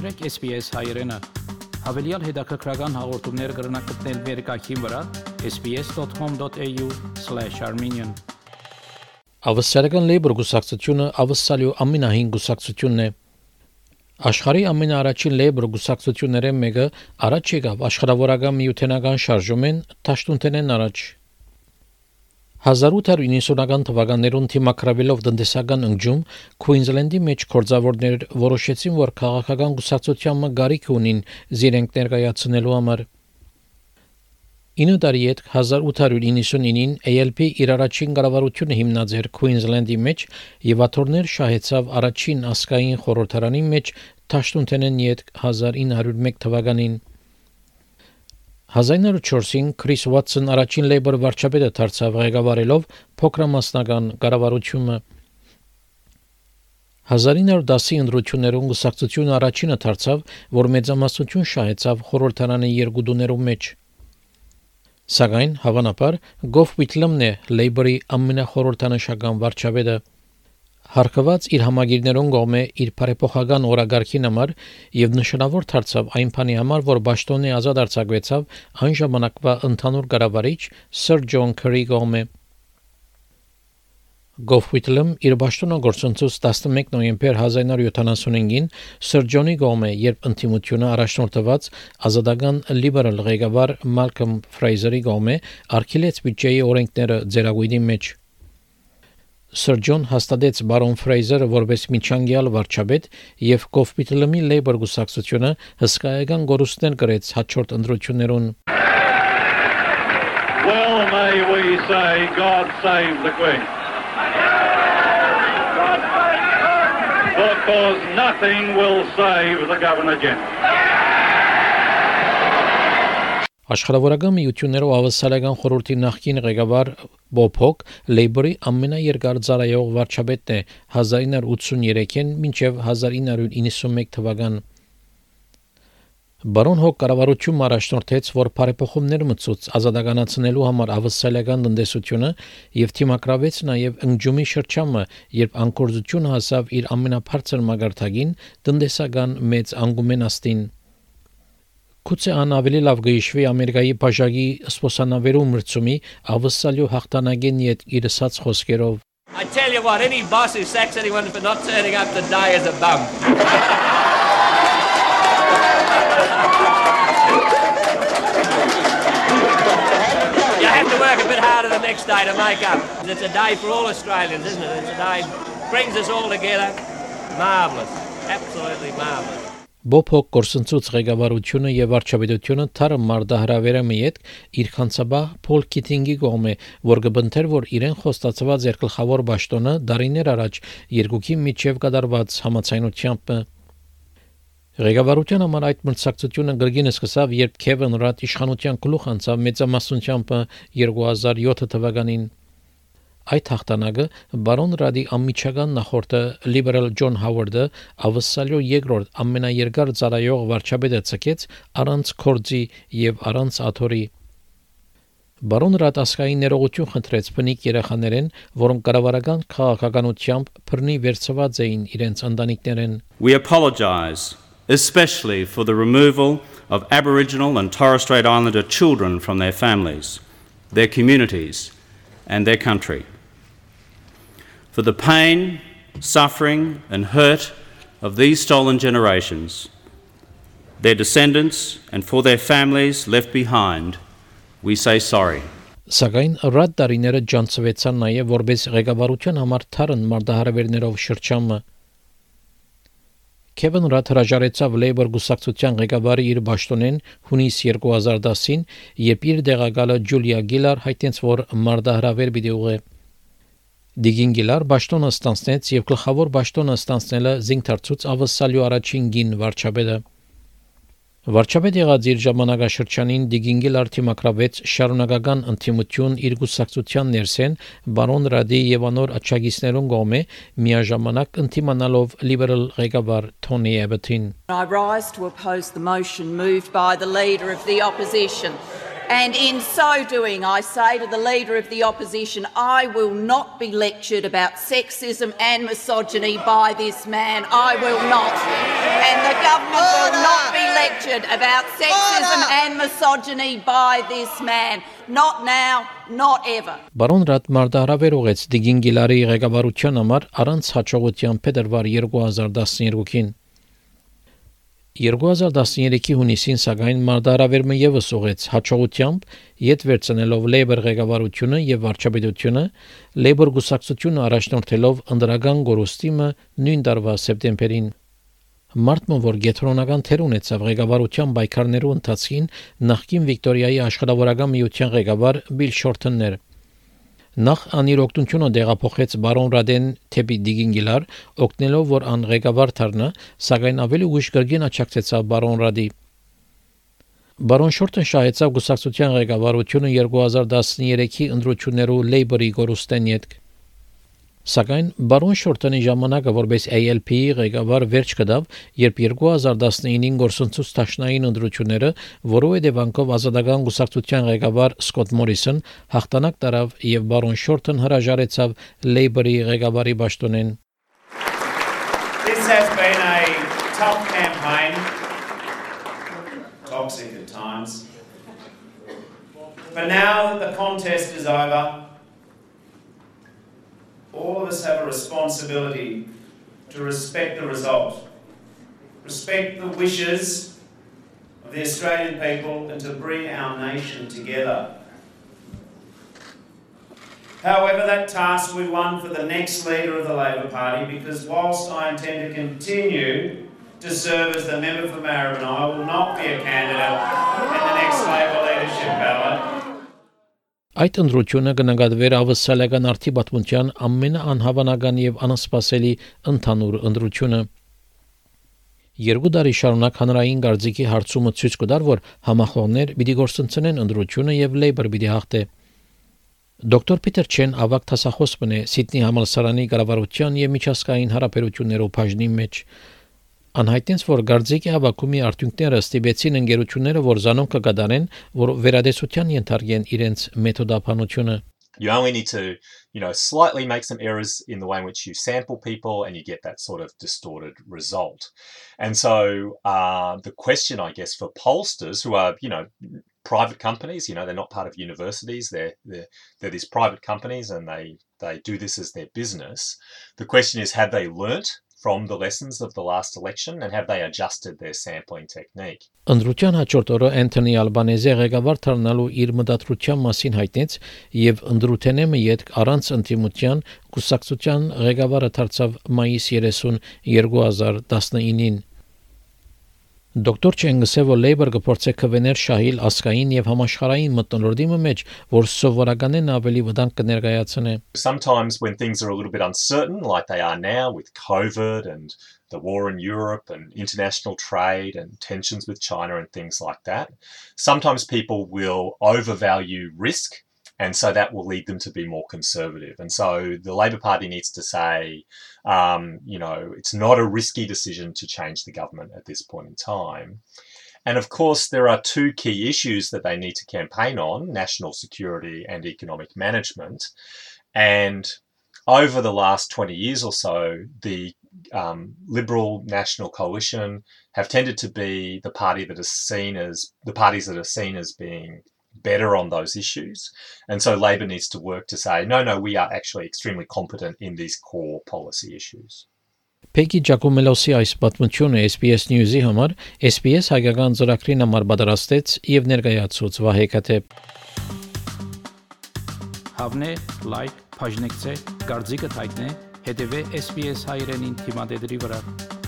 Մտրեք SPS հայրենը։ Հավելյալ հետաքրքրական հաղորդումներ կգրնակցնել վերկայքին վրա sps.com.au/armenian Ավստրալիական Labour գուսակցությունը ավստրալիո ամենահին գուսակցությունն է։ Աշխարհի ամենաառաջին Labour գուսակցությունները մեկը առաջ եկավ. Աշխարհավորական միութենական շարժումեն Թաշտունտենեն առաջ 1890-ական թվականներուն թիմակրավելով տնտեսական ընջում Քուինզլենդի մեջ կորձավորներ որոշեցին, որ քաղաքական գուսակցության մգարիք ունին զիրենք ներկայացնելու համար։ 9 տարի հետ 1899-ին ALP իր առաջին կառավարությունը հիմնած էր Քուինզլենդի մեջ եւ աթորներ շահեցավ առաջին ասկային խորհրդարանի մեջ Թաշտունտենեն յետ 1901 թվականին 1904-ին Քրիս Ուատսոն առաջին Labour վարչապետը դարձավ ղեկավարելով փոքրամասնական կառավարությունը 1910-ի ընտրություններում գուսակցությունը առաջինը դարձավ, որ մեծամասնություն շահեցավ խորհրդարանի երկու դուներում մեջ։ Սակայն հավանաբար Գոֆ Ուիթլմն է Labour-ի ամենախորհրդանշական վարչապետը հարկված իր համագիրներուն կողմէ իր բարեփոխական օրագարքին համար եւ նշանավոր դարձավ այն բանի համար, որ Բաշտոնի ազատ արձակվեցավ այն ժամանակվա ընդհանուր կառավարիչ Սir Ջոն Քերի կողմէ։ Գոֆվիթլում իր Բաշտոնը գործընծուց 11 նոյեմբեր 1975-ին Սir Ջոնի կողմէ, երբ ընտիմությունը առաջնորդված ազատական լիբերալ ղեկավար Մալկոմ Ֆրեյզերի կողմէ արգելեց բյուջեի օրենքները ձերագույնի մեջ Սր Ջոն հաստատեց բարոն Ֆրեյզերը որպես միջանկյալ վարչապետ եւ Կոֆպիտլմի Լեյբոր գուսակցությունը հսկայական գորուստներ կրեց հաջորդ ընտրություններուն։ Well may we say God save the Queen. Because nothing will save the Governor General. Աշխարհավորական միություններով ավսալական խորհրդի նախկին ղեկավար Բոփոկ Լեյբորի ամենաերկար ծառայող վարչապետն է 1983-ին մինչև 1991 թվական։ Բարոն Հոկ կառավարություն առաջնորդեց, որ բարեփոխումներ մցուց ազատականացնելու համար ավսալական տնտեսությունը եւ թիմակրավեց նաեւ ընջումի շրջանը, երբ անկորձությունը հասավ իր ամենաբարձր մագարտագին տնտեսական մեծ անգումենաստին։ Գուցե ան ավելի լավ գիշվի Ամերիկայի բաժակի սպոսանավերու մրցումի ավսալյո հաղթանակեն իդ իրսած խոսքերով I tell you what, any boss who sacks anyone for not turning up to die is a bum. you have to work a bit harder the next day to make up. It's a day for all Australians, isn't it? It's a day brings us all together. Marvellous. Absolutely marvellous. Բոփոկ կորսնցուց ղեկավարությունը եւ վարչապետությունը թարը մարդահրավերը մի հետ իր քանցաբա Փոլ Քիթինգի կողմէ, որ կբնթեր, որ իրեն խոստացված էր գլխավոր ճշտոնը դարիներ առաջ երկուքի միջև կդարված համացայնությամբ Ղեկավարության համար այդ մրցակցությունը գրգինը սկսավ, երբ Քևին Ռատ իշխանության գլուխ անցավ մեծամասնությամբ 2007 թվականին Այդ հաղթանակը բարոն Ռադի ամիջական նախորդը լիբերալ Ջոն Հավարդը ավսալյո երկրորդ ամենաերկար ծառայող վարչապետը ցկեց առանց կորձի եւ առանց աթորի Բարոն Ռատասկային ներողություն խնդրեց բնիկ երեխաներեն, որոնք կառավարական քաղաքականությամբ բռնի վերցված էին իրենց ընտանիքներեն։ We apologize especially for the removal of Aboriginal and Torres Strait Islander children from their families, their communities, and their country. For the pain, suffering, and hurt of these stolen generations, their descendants, and for their families left behind, we say sorry. Սակայն ռադ տարիները ջանցվեցան նաև որպես ղեկավարության համար թարն մարդահրավերներով շրջանը Քևին Ռաթ հրաժարեցավ Labour գուսակցության ղեկավարի իր ճշտոնեն հունիս 2010-ին, երբ իր դեղակալը Ջուլիա Գիլար հայտնեց, որ մարդահրավեր պիտի ուղղի։ Դիգին Գիլար ճշտոնը ստանցնեց եւ գլխավոր ճշտոնը ստանցնելը զինքթարցուց ավսալյու առաջին գին վարչապետը։ Վարչապետ եղած իր ժամանակաշրջանին Դիգինգել արտիմակրավեց շարունակական ընդդիմություն իր գուսակցության ներսեն բարոն Ռադի եւ անոր աչագիսներուն կողմէ միաժամանակ ընդդիմանալով լիբերալ ղեկավար Թոնի Էբեթին I rise to oppose the motion moved by the leader of the opposition And in so doing, I say to the Leader of the Opposition, I will not be lectured about sexism and misogyny by this man. I will not. And the government will not be lectured about sexism and misogyny by this man. Not now, not ever. Բարոն Ռատ մարտահրավեր ուղեց Դիգին Գիլարի ղեկավարության համար առանց հաջողության փետրվար 2012-ին 2013-ի հունիսին սակայն մարտահրավերը եւս ուղեց հաջողությամբ յետ վերցնելով Labour ղեկավարությունը եւ վարչապետությունը Labour գուսակցությունը առաջնորդելով ընդրական գորոստիմը նույն տարվա սեպտեմբերին Մարտմը որ գետրոնական թեր ունեցավ ղեկավարության պայքարներու ընթացքին նախկին Վիկտորիայի աշխատավորական միության ղեկավար Բիլ Շորթըններ Նախ անիր օգնությունը դեղափոխեց բարոն Ռադեն թեպի Դիգինգիլար, օգնելով որ ան ղեկավար դառնա, սակայն ավելի ուշ գրգին աչակցեցավ բարոն Ռադի։ Բարոն Շորտեն շահեցավ գուսակցության ղեկավարությունը 2013-ի ընտրություններու Labour-ի գորուստեն յետք Սակայն բարոն Շորտոնի ժամանակը որպես ALP-ի ղեկավար վերջ կդավ, երբ 2019-ին գործընծուց տաշնային ընդրությունները, որով հետևանքով ազատական գուսակցության ղեկավար Սկոտ Մորիսոն հաղթանակ տարավ եւ բարոն Շորտոն հրաժարեցավ Labour-ի ղեկավարի պաշտոնեն։ This has been a tough campaign, toxic at times. But now that the contest is over, all of us have a responsibility to respect the result, respect the wishes of the Australian people, and to bring our nation together. However, that task we won for the next leader of the Labor Party because whilst I intend to continue to serve as the member for Maribyrnong, I will not be a candidate in the next Labor leadership ballot. Այդ ընդրությունը կնկատվեր ավսալական արդի պատմության ամենաանհավանական եւ անսպասելի ընդհանուր ընդրությունը։ Երկու տարի շարունակ հանրային գարձիկի հարցումը ցույց կտար, որ համախոհներ պիտի գործընծնեն ընդրությունը եւ Labour պիտի հաղթե։ Դոկտոր Պիտեր Չեն ավակ տասախոս բնե Սիդնի համալսարանի կառավարության եւ միջազգային հարաբերություններով բաժնի մեջ Անհայտենց որ Գարձիկի հավաքումի արդյունքները ստիպեցին ընկերությունները, որ զանոն կգադարեն, որ վերադեսության ենթարկեն իրենց մեթոդափանությունը։ You only need to, you know, slightly make some errors in the way in which you sample people, and you get that sort of distorted result. And so, uh, the question, I guess, for pollsters who are, you know, private companies, you know, they're not part of universities, they're they're, they're these private companies, and they they do this as their business. The question is, have they learnt from the lessons of the last election and have they adjusted their sampling technique? Ընդրության հաջորդ օրը Անթոնի Ալբանեզը ղեկավար դառնալու իր մտադրության մասին հայտնեց եւ ընդրութենեմը յետք առանց ընդդիմության կուսակցության ղեկավարը դարձավ մայիս 30 2019-ին Դոկտոր Չենգսեվո Լեյբեր գործե կվեներ շահիլ ասկային եւ համաշխարային մտնորդիմը մեջ, որ սովորականեն ավելի վտանգ կներկայացնե։ Sometimes when things are a little bit uncertain like they are now with COVID and the war in Europe and international trade and tensions with China and things like that, sometimes people will overvalue risk and so that will lead them to be more conservative. And so the Labor Party needs to say, um, you know, it's not a risky decision to change the government at this point in time. And of course, there are two key issues that they need to campaign on national security and economic management. And over the last 20 years or so, the um, Liberal National Coalition have tended to be the party that is seen as the parties that are seen as being better on those issues. And so Labor needs to work to say, no, no, we are actually extremely competent in these core policy issues. Պեկի Ջակոմելոսի այս պատմությունը SPS News-ի համար SPS հայկական ծրագրին համար պատրաստեց եւ ներկայացուց Վահե Քաթեփ։ Հավնե, լայք, բաժնեկցե, դարձիկը թայտնե, հետեւե SPS հայրենին թիմադեդի վրա։